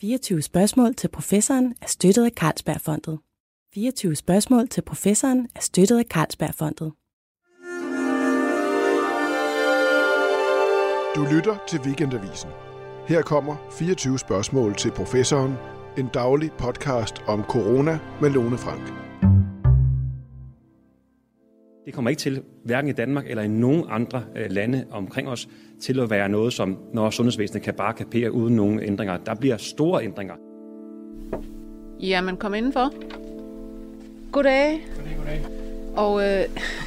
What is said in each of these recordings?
24 spørgsmål til professoren er støttet af Carlsbergfondet. 24 spørgsmål til professoren er støttet af Carlsbergfondet. Du lytter til Weekendavisen. Her kommer 24 spørgsmål til professoren. En daglig podcast om corona med Lone Frank. Det kommer ikke til, hverken i Danmark eller i nogen andre øh, lande omkring os, til at være noget, som når sundhedsvæsenet kan bare kapere uden nogen ændringer. Der bliver store ændringer. Jamen, kom indenfor. Goddag. Goddag, goddag. Og øh,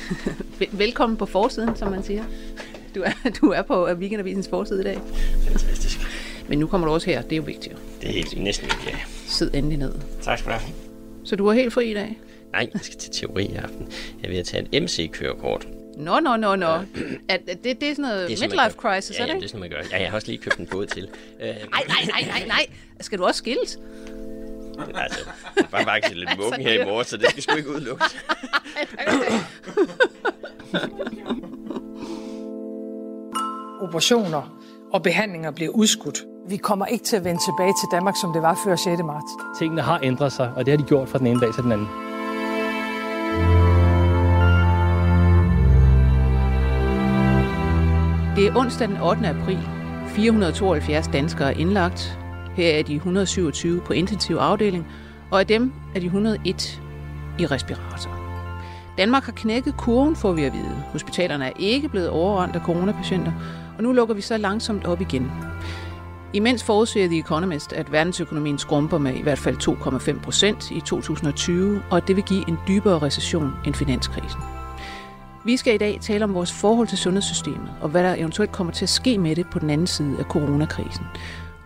vel- velkommen på forsiden, som man siger. Du er, du er på øh, Weekendavisens forside i dag. Fantastisk. Men nu kommer du også her, det er jo vigtigt. Det er helt næsten ikke, ja. Sid endelig ned. Tak skal du have. Så du er helt fri i dag? Nej, jeg skal til teori i aften. Jeg er at tage et MC-kørekort. Nå, nå, nå, nå. Det, det er sådan noget Det er midlife crisis, ja, er det ja, det er sådan, man gør. Ja, jeg har også lige købt en båd til. Øh, Nej, nej, nej, nej, nej. Skal du også skilles? altså, jeg var faktisk lidt muggen her i morgen, så det skal sgu ikke udelukkes. operationer og behandlinger bliver udskudt. Vi kommer ikke til at vende tilbage til Danmark, som det var før 6. marts. Tingene har ændret sig, og det har de gjort fra den ene dag til den anden. Det er onsdag den 8. april. 472 danskere er indlagt. Her er de 127 på intensiv afdeling, og af dem er de 101 i respirator. Danmark har knækket kurven, får vi at vide. Hospitalerne er ikke blevet overrendt af coronapatienter, og nu lukker vi så langsomt op igen. Imens forudser The Economist, at verdensøkonomien skrumper med i hvert fald 2,5 procent i 2020, og at det vil give en dybere recession end finanskrisen. Vi skal i dag tale om vores forhold til sundhedssystemet, og hvad der eventuelt kommer til at ske med det på den anden side af coronakrisen.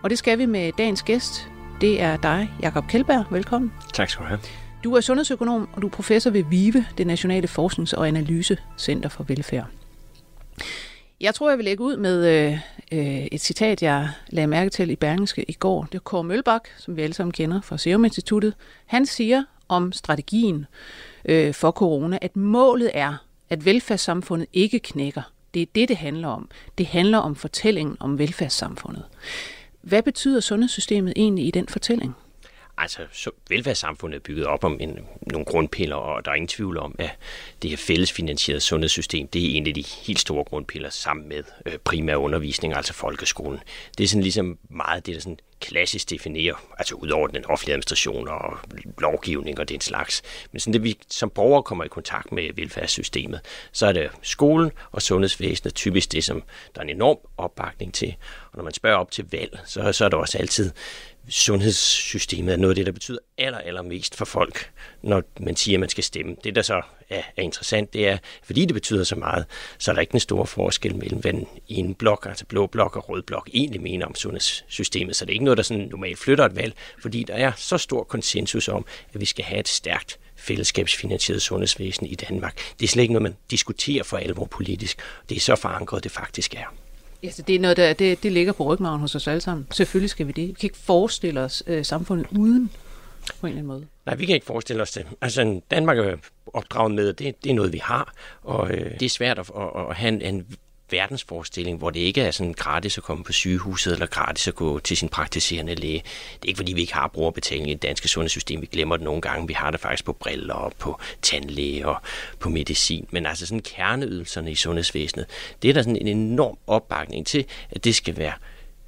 Og det skal vi med dagens gæst. Det er dig, Jakob Kjeldberg. Velkommen. Tak skal du have. Du er sundhedsøkonom, og du er professor ved VIVE, det Nationale Forsknings- og Analysecenter for Velfærd. Jeg tror, jeg vil lægge ud med øh, øh, et citat, jeg lagde mærke til i Berlingske i går. Det er Kåre Mølbak, som vi alle sammen kender fra Serum Instituttet. Han siger om strategien øh, for corona, at målet er, at velfærdssamfundet ikke knækker. Det er det, det handler om. Det handler om fortællingen om velfærdssamfundet. Hvad betyder sundhedssystemet egentlig i den fortælling? Altså, så velfærdssamfundet er bygget op om en, nogle grundpiller, og der er ingen tvivl om, at det her fællesfinansierede sundhedssystem, det er en af de helt store grundpiller sammen med øh, primær undervisning, altså folkeskolen. Det er sådan ligesom meget det, der sådan klassisk definerer, altså udover den offentlige administration og lovgivning og den slags. Men sådan det, vi som borgere kommer i kontakt med velfærdssystemet, så er det skolen og sundhedsvæsenet typisk det, som der er en enorm opbakning til. Og når man spørger op til valg, så, så er det også altid sundhedssystemet er noget af det, der betyder aller, aller mest for folk, når man siger, at man skal stemme. Det, der så er, er interessant, det er, fordi det betyder så meget, så er der ikke en stor forskel mellem, hvad den ene blok, altså blå blok og rød blok, egentlig mener om sundhedssystemet. Så det er ikke noget, der sådan normalt flytter et valg, fordi der er så stor konsensus om, at vi skal have et stærkt fællesskabsfinansieret sundhedsvæsen i Danmark. Det er slet ikke noget, man diskuterer for alvor politisk. Det er så forankret, det faktisk er. Ja, så det er noget, der det, det ligger på rygmagen hos os alle sammen. Selvfølgelig skal vi det. Vi kan ikke forestille os øh, samfundet uden på en eller anden måde. Nej, vi kan ikke forestille os det. Altså, Danmark er opdraget med, at det, det er noget, vi har, og øh, det er svært at, at, at have en, en verdensforestilling, hvor det ikke er sådan gratis at komme på sygehuset, eller gratis at gå til sin praktiserende læge. Det er ikke, fordi vi ikke har brugerbetaling i det danske sundhedssystem. Vi glemmer det nogle gange. Vi har det faktisk på briller og på tandlæge og på medicin. Men altså sådan kerneydelserne i sundhedsvæsenet, det er der sådan en enorm opbakning til, at det skal være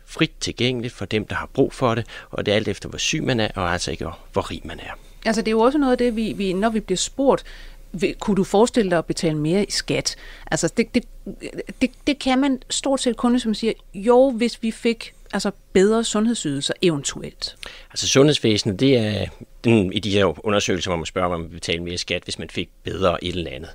frit tilgængeligt for dem, der har brug for det, og det er alt efter, hvor syg man er, og altså ikke, hvor rig man er. Altså det er jo også noget af det, vi, vi når vi bliver spurgt, kunne du forestille dig at betale mere i skat? Altså det, det, det, det kan man stort set kun, som siger, jo, hvis vi fik altså bedre sundhedsydelser eventuelt. Altså sundhedsvæsenet, det er den, i de her undersøgelser, hvor man spørger, om man vil betale mere skat, hvis man fik bedre et eller andet.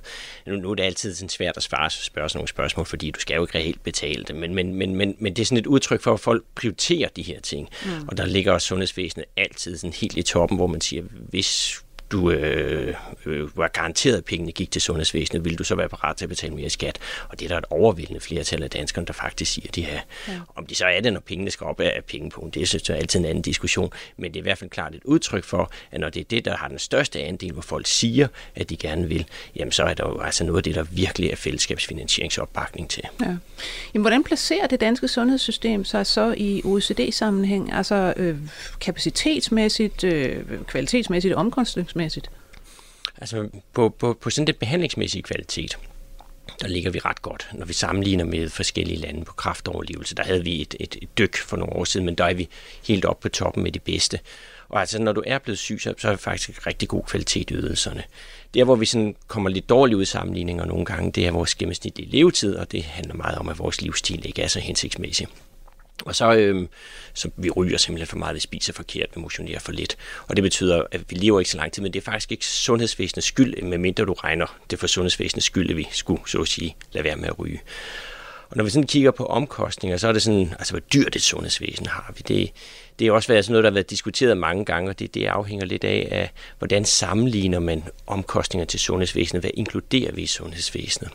Nu, nu er det altid sådan svært at svare spørge sådan nogle spørgsmål, fordi du skal jo ikke reelt betale det, men, men, men, men, men det er sådan et udtryk for, at folk prioriterer de her ting. Mm. Og der ligger også sundhedsvæsenet altid sådan helt i toppen, hvor man siger, hvis du øh, øh, var garanteret, at pengene gik til sundhedsvæsenet, ville du så være parat til at betale mere skat? Og det er der et overvældende flertal af danskerne, der faktisk siger, de her. Ja. Om de så er det, når pengene skal op af pengepunkten, det synes jeg er altid en anden diskussion. Men det er i hvert fald klart et udtryk for, at når det er det, der har den største andel, hvor folk siger, at de gerne vil, jamen så er der jo altså noget af det, der virkelig er fællesskabsfinansieringsopbakning til. Ja. Jamen, hvordan placerer det danske sundhedssystem sig så i OECD-sammenhæng, altså øh, kapacitetsmæssigt, øh, kvalitetsmæssigt og behandlingsmæssigt? Altså på, på, på sådan det behandlingsmæssige kvalitet, der ligger vi ret godt, når vi sammenligner med forskellige lande på kraftoverlevelse. Der havde vi et, et, et dyk for nogle år siden, men der er vi helt oppe på toppen med de bedste. Og altså, når du er blevet syg, så, så er det faktisk rigtig god kvalitet i ydelserne. Der, hvor vi sådan kommer lidt dårligt ud i sammenligninger nogle gange, det er vores gennemsnitlige levetid, og det handler meget om, at vores livsstil ikke er så hensigtsmæssig. Og så, øh, så vi ryger simpelthen for meget, vi spiser forkert, vi motionerer for lidt. Og det betyder, at vi lever ikke så lang tid, men det er faktisk ikke sundhedsvæsenets skyld, medmindre du regner det for sundhedsvæsenets skyld, at vi skulle, så at sige, lade være med at ryge. Og når vi sådan kigger på omkostninger, så er det sådan, altså hvor dyrt et sundhedsvæsen har vi. Det, det er også været sådan noget, der har været diskuteret mange gange, og det, det afhænger lidt af, af, hvordan sammenligner man omkostninger til sundhedsvæsenet, hvad inkluderer vi i sundhedsvæsenet.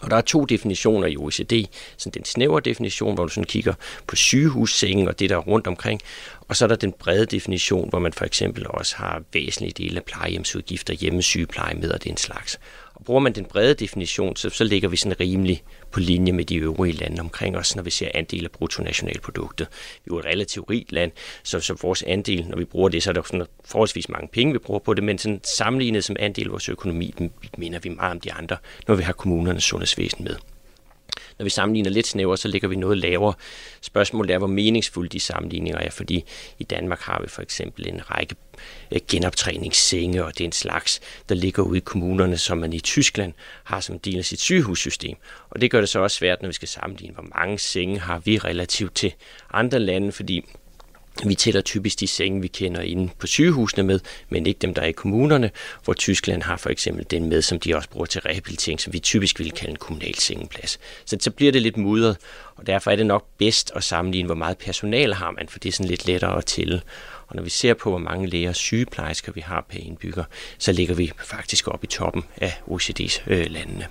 Og der er to definitioner i OECD. Sådan den snævre definition, hvor du sådan kigger på sygehussengen og det, der er rundt omkring. Og så er der den brede definition, hvor man for eksempel også har væsentlige dele af plejehjemsudgifter, hjemmesygepleje med og den slags. Og bruger man den brede definition, så, så ligger vi sådan rimelig på linje med de øvrige lande omkring os, når vi ser andel af bruttonationalproduktet. Vi er jo et relativt rigt land, så, så vores andel, når vi bruger det, så er der sådan forholdsvis mange penge, vi bruger på det, men sådan sammenlignet som andel af vores økonomi, minder vi meget om de andre, når vi har kommunernes sundhedsvæsen med. Når vi sammenligner lidt snævere, så ligger vi noget lavere. Spørgsmålet er, hvor meningsfulde de sammenligninger er, fordi i Danmark har vi for eksempel en række øh, genoptræningssenge og den slags, der ligger ude i kommunerne, som man i Tyskland har som del af sit sygehussystem. Og det gør det så også svært, når vi skal sammenligne, hvor mange senge har vi relativt til andre lande, fordi vi tæller typisk de senge, vi kender inde på sygehusene med, men ikke dem, der er i kommunerne, hvor Tyskland har for eksempel den med, som de også bruger til rehabilitering, som vi typisk ville kalde en kommunal sengeplads. Så så bliver det lidt mudret, og derfor er det nok bedst at sammenligne, hvor meget personal har man, for det er sådan lidt lettere at tælle. Og når vi ser på, hvor mange læger og sygeplejersker vi har per indbygger, så ligger vi faktisk op i toppen af OECD's øh, landene.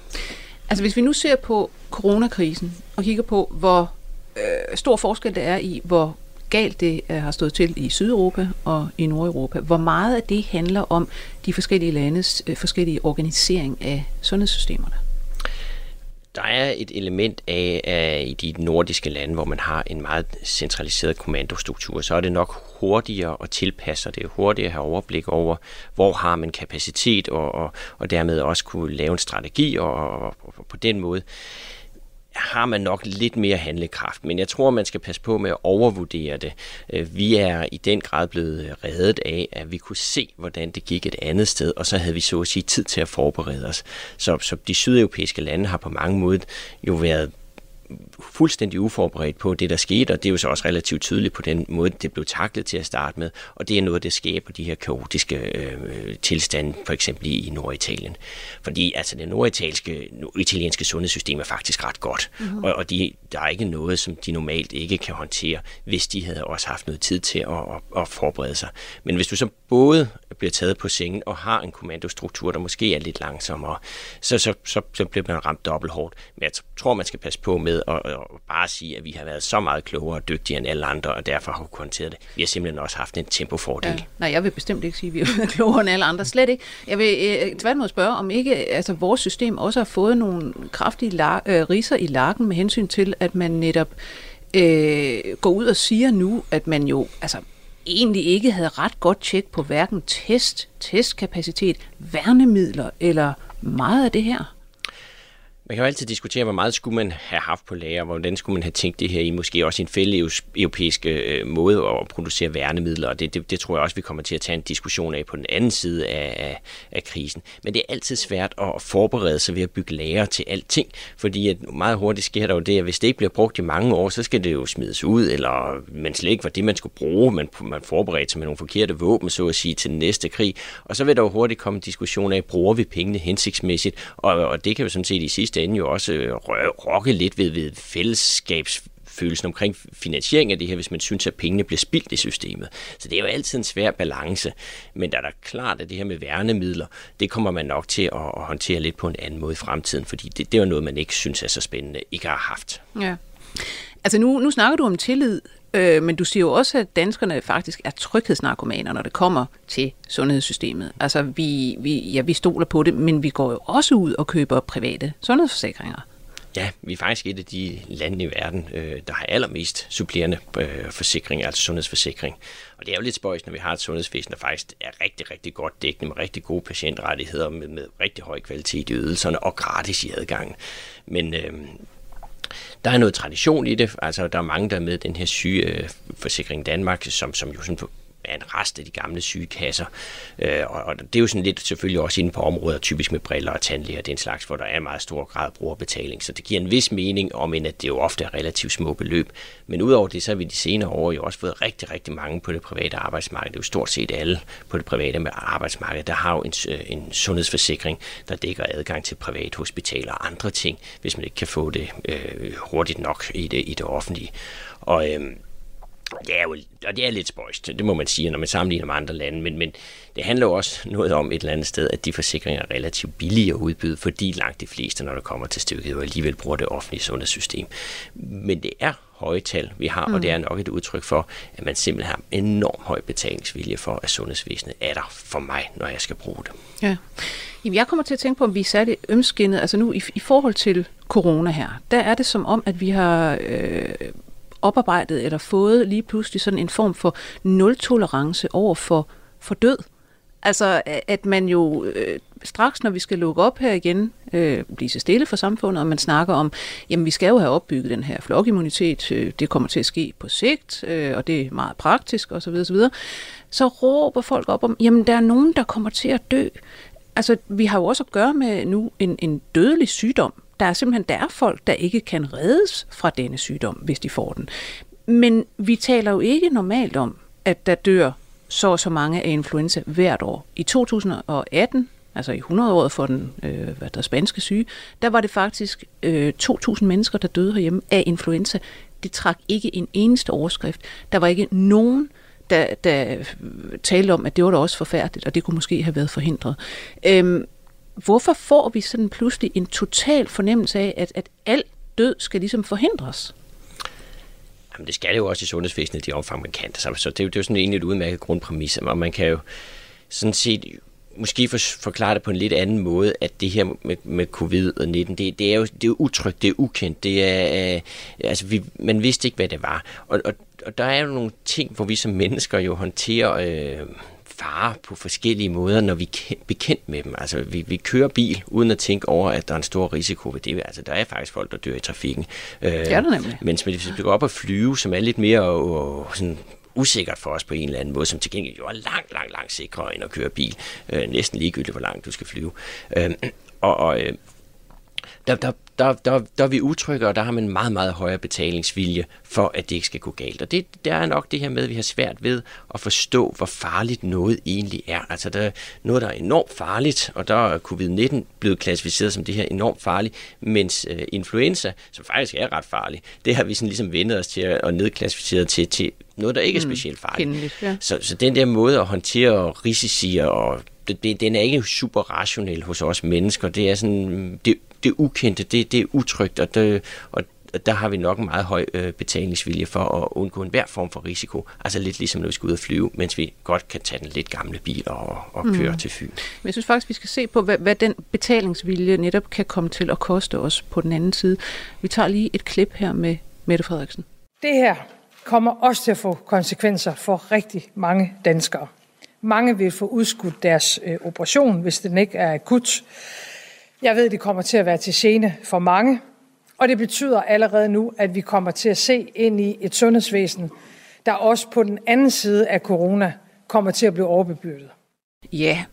Altså hvis vi nu ser på coronakrisen og kigger på, hvor øh, stor forskel der er i, hvor galt det øh, har stået til i Sydeuropa og i Nordeuropa. Hvor meget af det handler om de forskellige landes øh, forskellige organisering af sundhedssystemerne? Der er et element af, af i de nordiske lande, hvor man har en meget centraliseret kommandostruktur, så er det nok hurtigere at tilpasse sig. Det er hurtigere at have overblik over, hvor har man kapacitet, og, og, og dermed også kunne lave en strategi, og, og, og på den måde har man nok lidt mere handlekraft, men jeg tror, man skal passe på med at overvurdere det. Øh, vi er i den grad blevet reddet af, at vi kunne se, hvordan det gik et andet sted, og så havde vi så at sige tid til at forberede os. Så, så de sydeuropæiske lande har på mange måder jo været fuldstændig uforberedt på det, der skete, og det er jo så også relativt tydeligt på den måde, det blev taklet til at starte med, og det er noget, der skaber de her kaotiske øh, tilstande, for eksempel i, Norditalien. Fordi altså det norditalienske italienske sundhedssystem er faktisk ret godt, mm-hmm. og, og de, der er ikke noget, som de normalt ikke kan håndtere, hvis de havde også haft noget tid til at, at, at forberede sig. Men hvis du så både bliver taget på sengen og har en kommandostruktur, der måske er lidt langsommere, så, så, så, så bliver man ramt dobbelt hårdt. Men jeg tror, man skal passe på med at, at bare sige, at vi har været så meget klogere og dygtigere end alle andre, og derfor har vi håndteret det. Vi har simpelthen også haft en tempofordel. Ja. Nej, jeg vil bestemt ikke sige, at vi har været klogere end alle andre. Slet ikke. Jeg vil øh, tværtimod spørge, om ikke altså, vores system også har fået nogle kraftige la- øh, riser i lakken med hensyn til, at man netop øh, går ud og siger nu, at man jo altså, egentlig ikke havde ret godt tjek på hverken test, testkapacitet, værnemidler eller meget af det her. Man kan jo altid diskutere, hvor meget skulle man have haft på lager, hvordan skulle man have tænkt det her i, måske også en fælles europæisk øh, måde at producere værnemidler, og det, det, det tror jeg også, vi kommer til at tage en diskussion af på den anden side af, af, af krisen. Men det er altid svært at forberede sig ved at bygge lager til alting, fordi at meget hurtigt sker der jo det, at hvis det ikke bliver brugt i mange år, så skal det jo smides ud, eller man slet ikke var det, man skulle bruge, man, man forberedte sig med nogle forkerte våben, så at sige, til den næste krig, og så vil der jo hurtigt komme en diskussion af, bruger vi pengene hensigtsmæssigt, og, og det kan jo sådan set i sidste ende jo også øh, rokke lidt ved, ved fællesskabs følelsen omkring finansiering af det her, hvis man synes, at pengene bliver spildt i systemet. Så det er jo altid en svær balance. Men der er da klart, at det her med værnemidler, det kommer man nok til at, at håndtere lidt på en anden måde i fremtiden, fordi det, det er jo noget, man ikke synes er så spændende, ikke har haft. Ja. Altså nu, nu snakker du om tillid, øh, men du siger jo også, at danskerne faktisk er tryghedsnarkomaner, når det kommer til sundhedssystemet. Altså vi, vi, ja, vi stoler på det, men vi går jo også ud og køber private sundhedsforsikringer. Ja, vi er faktisk et af de lande i verden, øh, der har allermest supplerende øh, forsikring, altså sundhedsforsikring. Og det er jo lidt spøjs, når vi har et sundhedsvæsen, der faktisk er rigtig, rigtig godt dækkende med rigtig gode patientrettigheder, med, med rigtig høj kvalitet i ydelserne og gratis i adgangen. Men øh, der er noget tradition i det. Altså, der er mange, der er med den her sygeforsikring Danmark, som, som jo sådan er en rest af de gamle sygekasser. Øh, og, og det er jo sådan lidt selvfølgelig også inde på områder, typisk med briller og tandlæger, den slags, hvor der er en meget stor grad af brugerbetaling. Så det giver en vis mening, om end at det jo ofte er relativt små beløb. Men udover det, så har vi de senere år jo også fået rigtig, rigtig mange på det private arbejdsmarked. Det er jo stort set alle på det private arbejdsmarked, der har jo en, øh, en sundhedsforsikring, der dækker adgang til private hospitaler og andre ting, hvis man ikke kan få det øh, hurtigt nok i det, i det offentlige. Og øh, det er jo, og det er lidt spøjst, det må man sige, når man sammenligner med andre lande, men, men det handler jo også noget om et eller andet sted, at de forsikringer er relativt billige at udbyde, fordi langt de fleste, når det kommer til stykket, jo alligevel bruger det offentlige sundhedssystem. Men det er høje tal, vi har, mm. og det er nok et udtryk for, at man simpelthen har en enorm høj betalingsvilje for, at sundhedsvæsenet er der for mig, når jeg skal bruge det. Ja. Jamen, jeg kommer til at tænke på, om vi er særligt ømskinnet, altså nu i, i forhold til corona her, der er det som om, at vi har øh, oparbejdet eller fået lige pludselig sådan en form for nul-tolerance over for, for død. Altså, at man jo øh, straks, når vi skal lukke op her igen, øh, blive så stille for samfundet, og man snakker om, jamen vi skal jo have opbygget den her flokimmunitet, øh, det kommer til at ske på sigt, øh, og det er meget praktisk osv. osv. Så råber folk op om, jamen der er nogen, der kommer til at dø. Altså, vi har jo også at gøre med nu en, en dødelig sygdom, der er simpelthen der er folk, der ikke kan reddes fra denne sygdom, hvis de får den. Men vi taler jo ikke normalt om, at der dør så og så mange af influenza hvert år. I 2018, altså i 100-året for den øh, hvad der spanske syge, der var det faktisk øh, 2.000 mennesker, der døde herhjemme af influenza. Det trak ikke en eneste overskrift. Der var ikke nogen, der, der talte om, at det var da også forfærdeligt, og det kunne måske have været forhindret. Øhm, hvorfor får vi sådan pludselig en total fornemmelse af, at, at al død skal ligesom forhindres? Jamen, det skal det jo også i sundhedsvæsenet, de omfang, man kan. Så, det, er jo, det er jo sådan egentlig et udmærket grundpræmis, og man kan jo sådan set måske for, forklare det på en lidt anden måde, at det her med, med covid-19, det, det er jo det er utrygt, det er ukendt, det er, øh, altså vi, man vidste ikke, hvad det var. Og, og, og der er jo nogle ting, hvor vi som mennesker jo håndterer øh, fare på forskellige måder, når vi er bekendt med dem. Altså, vi, vi kører bil, uden at tænke over, at der er en stor risiko ved det. Altså, der er faktisk folk, der dør i trafikken. Øh, det er der nemlig. Mens hvis vi går op og flyve, som er lidt mere og, sådan, usikkert for os på en eller anden måde, som til gengæld jo er langt, langt, langt sikrere end at køre bil. Øh, næsten ligegyldigt, hvor langt du skal flyve. Øh, og, og øh, der, der, der, der, der er vi utrygge, og der har man en meget, meget højere betalingsvilje for, at det ikke skal gå galt. Og det, der er nok det her med, at vi har svært ved at forstå, hvor farligt noget egentlig er. Altså, der er noget, der er enormt farligt, og der er covid-19 blevet klassificeret som det her enormt farligt, mens øh, influenza, som faktisk er ret farlig, det har vi sådan ligesom vendet os til at nedklassificere til, til noget, der ikke er mm, specielt farligt. Mm, ja. så, så den der måde at håndtere risici og det, den er ikke super rationel hos os mennesker. Det er sådan, det det ukendte, det, det er utrygt, og, det, og der har vi nok en meget høj øh, betalingsvilje for at undgå enhver form for risiko. Altså lidt ligesom når vi skal ud og flyve, mens vi godt kan tage den lidt gamle bil og, og køre mm. til Fyn. Men jeg synes faktisk, vi skal se på, hvad, hvad den betalingsvilje netop kan komme til at koste os på den anden side. Vi tager lige et klip her med Mette Frederiksen. Det her kommer også til at få konsekvenser for rigtig mange danskere. Mange vil få udskudt deres øh, operation, hvis den ikke er akut. Jeg ved, det kommer til at være til gene for mange, og det betyder allerede nu, at vi kommer til at se ind i et sundhedsvæsen, der også på den anden side af corona kommer til at blive overbebyrdet. Ja,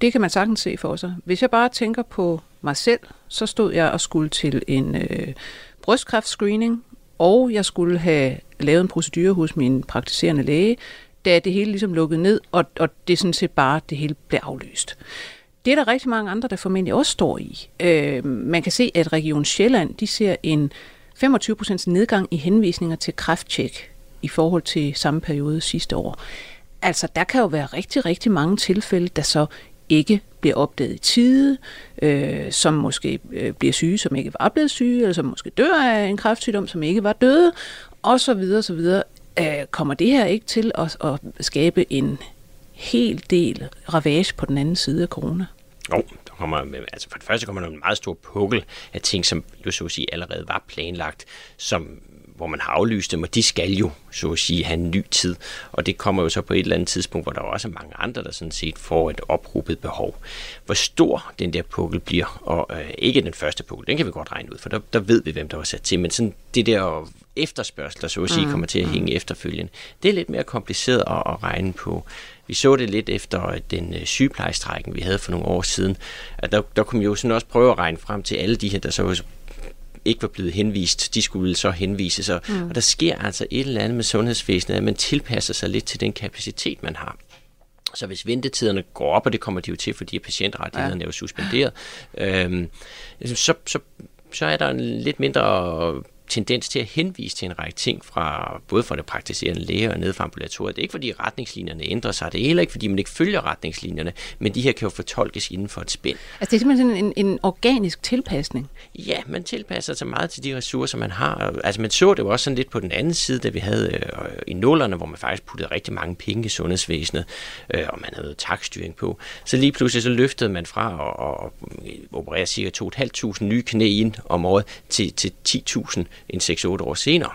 det kan man sagtens se for sig. Hvis jeg bare tænker på mig selv, så stod jeg og skulle til en øh, brystkræftscreening, og jeg skulle have lavet en procedure hos min praktiserende læge, da det hele ligesom lukkede ned, og, og det sådan set bare, det hele blev aflyst. Det er der rigtig mange andre, der formentlig også står i. Øh, man kan se, at Region Sjælland, de ser en 25% nedgang i henvisninger til kræfttjek i forhold til samme periode sidste år. Altså, der kan jo være rigtig, rigtig mange tilfælde, der så ikke bliver opdaget i tide, øh, som måske øh, bliver syge, som ikke var blevet syge, eller som måske dør af en kræftsygdom, som ikke var døde, og så videre, så videre. Øh, kommer det her ikke til at, at skabe en hel del ravage på den anden side af corona? Jo, der kommer, altså for det første kommer der en meget stor pukkel af ting, som jo så at sige allerede var planlagt, som hvor man har aflyst dem, og de skal jo, så at sige, have en ny tid. Og det kommer jo så på et eller andet tidspunkt, hvor der også er mange andre, der sådan set får et ophobet behov. Hvor stor den der pukkel bliver, og øh, ikke den første pukkel, den kan vi godt regne ud, for der, der ved vi, hvem der var sat til, men sådan det der efterspørgsel, der så at sige, mm. kommer til at hænge mm. efterfølgende, det er lidt mere kompliceret at, at regne på. Vi så det lidt efter den øh, sygeplejestrækken, vi havde for nogle år siden. At der, der kunne vi jo sådan også prøve at regne frem til alle de her, der så ikke var blevet henvist, de skulle så henvise sig. Mm. Og der sker altså et eller andet med sundhedsvæsenet, at man tilpasser sig lidt til den kapacitet, man har. Så hvis ventetiderne går op, og det kommer de jo til, fordi patientrettighederne ja. er jo suspenderet, øhm, så, så, så er der en lidt mindre tendens til at henvise til en række ting fra både fra det praktiserende læge og ned fra ambulatoriet. Det er ikke fordi retningslinjerne ændrer sig, det er heller ikke fordi man ikke følger retningslinjerne, men de her kan jo fortolkes inden for et spænd. Altså det er simpelthen en, en organisk tilpasning? Ja, man tilpasser sig meget til de ressourcer, man har. Altså man så det jo også sådan lidt på den anden side, da vi havde øh, i nullerne, hvor man faktisk puttede rigtig mange penge i sundhedsvæsenet, øh, og man havde takstyring på. Så lige pludselig så løftede man fra at, og, operere cirka 2.500 nye knæ ind om året til, til 10.000 en 6-8 år senere.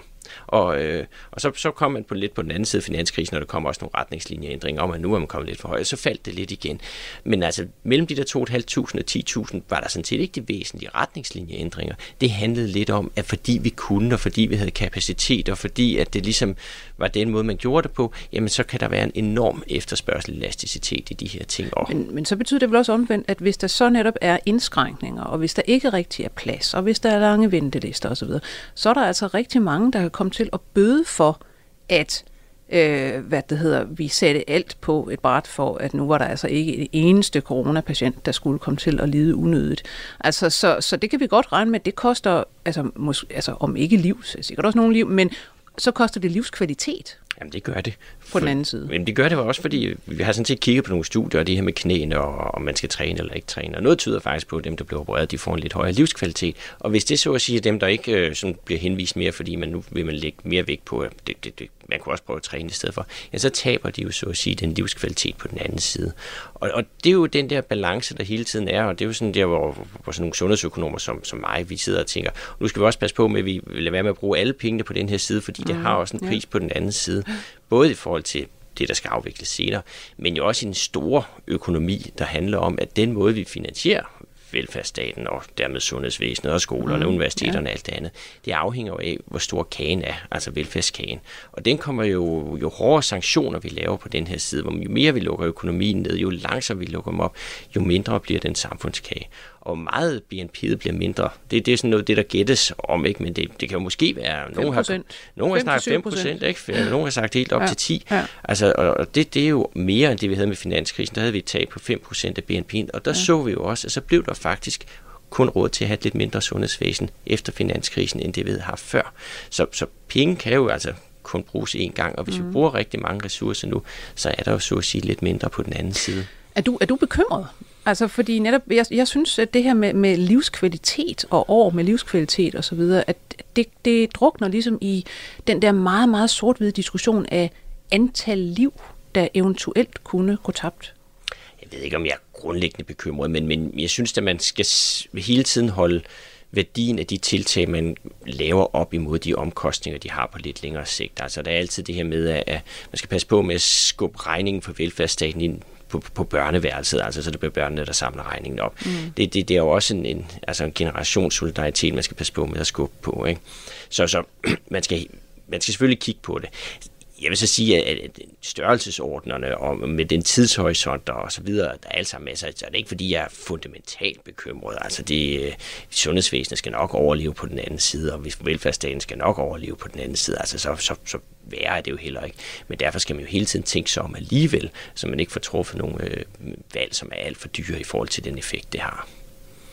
Og, øh, og så, så kom man på lidt på den anden side af finanskrisen, og der kom også nogle retningslinjeændringer om, at nu er man kommet lidt for højt, så faldt det lidt igen. Men altså mellem de der 2.500 og 10.000 var der sådan set ikke de væsentlige retningslinjeændringer. Det handlede lidt om, at fordi vi kunne, og fordi vi havde kapacitet, og fordi at det ligesom var den måde, man gjorde det på, jamen så kan der være en enorm efterspørgsel elasticitet i de her ting. Og... Men, men så betyder det vel også omvendt, at hvis der så netop er indskrænkninger, og hvis der ikke rigtig er plads, og hvis der er lange ventelister osv., så er der altså rigtig mange, der kan komme til at bøde for, at øh, hvad det hedder, vi satte alt på et bræt for, at nu var der altså ikke et eneste coronapatient, der skulle komme til at lide unødigt. Altså, så, så det kan vi godt regne med, det koster, altså, måske, altså om ikke liv, sikkert også nogle liv, men så koster det livskvalitet. Jamen det gør det. På den anden side. Men det gør det også, fordi vi har sådan set kigget på nogle studier, og det her med knæene, og om man skal træne eller ikke træne. Og noget tyder faktisk på, at dem, der bliver opereret, de får en lidt højere livskvalitet. Og hvis det så at sige, at dem, der ikke øh, sådan bliver henvist mere, fordi man nu vil man lægge mere vægt på, at det, det, det, man kunne også prøve at træne i stedet for, ja, så taber de jo så at sige den livskvalitet på den anden side. Og, og det er jo den der balance, der hele tiden er, og det er jo sådan der, hvor, hvor sådan nogle sundhedsøkonomer som, som mig, vi sidder og tænker, nu skal vi også passe på med, at vi lader være med at bruge alle pengene på den her side, fordi det mm, har også en pris ja. på den anden side. Både i forhold til det, der skal afvikles senere, men jo også i en stor økonomi, der handler om, at den måde, vi finansierer velfærdsstaten og dermed sundhedsvæsenet og skolerne, mm, universiteterne ja. og alt det andet, det afhænger jo af, hvor stor kagen er, altså velfærdskagen. Og den kommer jo, jo hårdere sanktioner vi laver på den her side, hvor jo mere vi lukker økonomien ned, jo langsommere vi lukker dem op, jo mindre bliver den samfundskage og meget BNP'et bliver mindre. Det, det er sådan noget, det der gættes om, ikke? men det, det kan jo måske være... Nogen har, nogen har snakket 5 procent, ikke? nogen har sagt helt op ja. til 10. Ja. Altså, og det, det er jo mere end det, vi havde med finanskrisen. Der havde vi et tab på 5 procent af BNP'en, og der ja. så vi jo også, at så blev der faktisk kun råd til at have et lidt mindre sundhedsvæsen efter finanskrisen, end det vi havde haft før. Så, så penge kan jo altså kun bruges én gang, og hvis mm. vi bruger rigtig mange ressourcer nu, så er der jo så at sige lidt mindre på den anden side. Er du, er du bekymret Altså fordi netop, jeg, jeg synes, at det her med, med livskvalitet og år med livskvalitet og så videre, at det, det drukner ligesom i den der meget, meget sort-hvide diskussion af antal liv, der eventuelt kunne gå tabt. Jeg ved ikke, om jeg er grundlæggende bekymret, men, men jeg synes, at man skal hele tiden holde værdien af de tiltag, man laver op imod de omkostninger, de har på lidt længere sigt. Altså der er altid det her med, at man skal passe på med at skubbe regningen for velfærdsstaten ind på, på børneværelset, altså så det bliver børnene, der samler regningen op. Mm. Det, det, det er jo også en, en, altså en generationssolidaritet, man skal passe på med at skubbe på. Ikke? Så, så man, skal, man skal selvfølgelig kigge på det jeg vil så sige, at størrelsesordnerne og med den tidshorisont og så videre, der er alt sammen masser, så er det ikke fordi, jeg er fundamentalt bekymret. Altså det, øh, sundhedsvæsenet skal nok overleve på den anden side, og velfærdsstaten skal nok overleve på den anden side, altså så, så, så værre er det jo heller ikke. Men derfor skal man jo hele tiden tænke sig om alligevel, så man ikke får truffet nogle øh, valg, som er alt for dyre i forhold til den effekt, det har.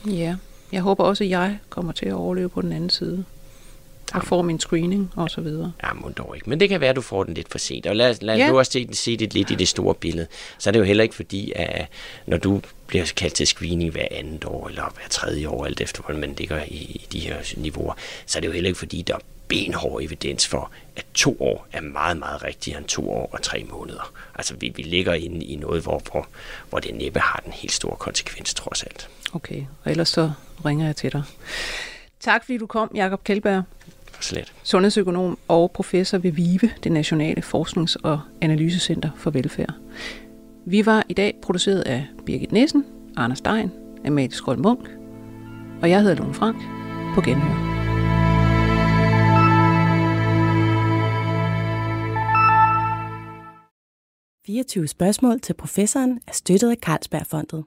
Ja, jeg håber også, at jeg kommer til at overleve på den anden side. og får min screening og så videre. Ja, må dog ikke. Men det kan være, at du får den lidt for sent. Og lad, lad Ja. du også se, se det lidt i det store billede. Så er det jo heller ikke fordi, at når du bliver kaldt til screening hver andet år, eller hver tredje år, alt efter hvordan man ligger i, i de her niveauer, så er det jo heller ikke fordi, der er benhård evidens for, at to år er meget, meget rigtigere end to år og tre måneder. Altså, vi, vi ligger inde i noget, hvor, hvor, hvor det næppe har den helt store konsekvens, trods alt. Okay, og ellers så ringer jeg til dig. Tak fordi du kom, Jakob Kjeldberg, slet. sundhedsøkonom og professor ved VIVE, det Nationale Forsknings- og Analysecenter for Velfærd. Vi var i dag produceret af Birgit Nissen, Anders Stein, Amalie Skjold Munk, og jeg hedder Lone Frank på Genhør. 24 spørgsmål til professoren er støttet af Carlsbergfondet.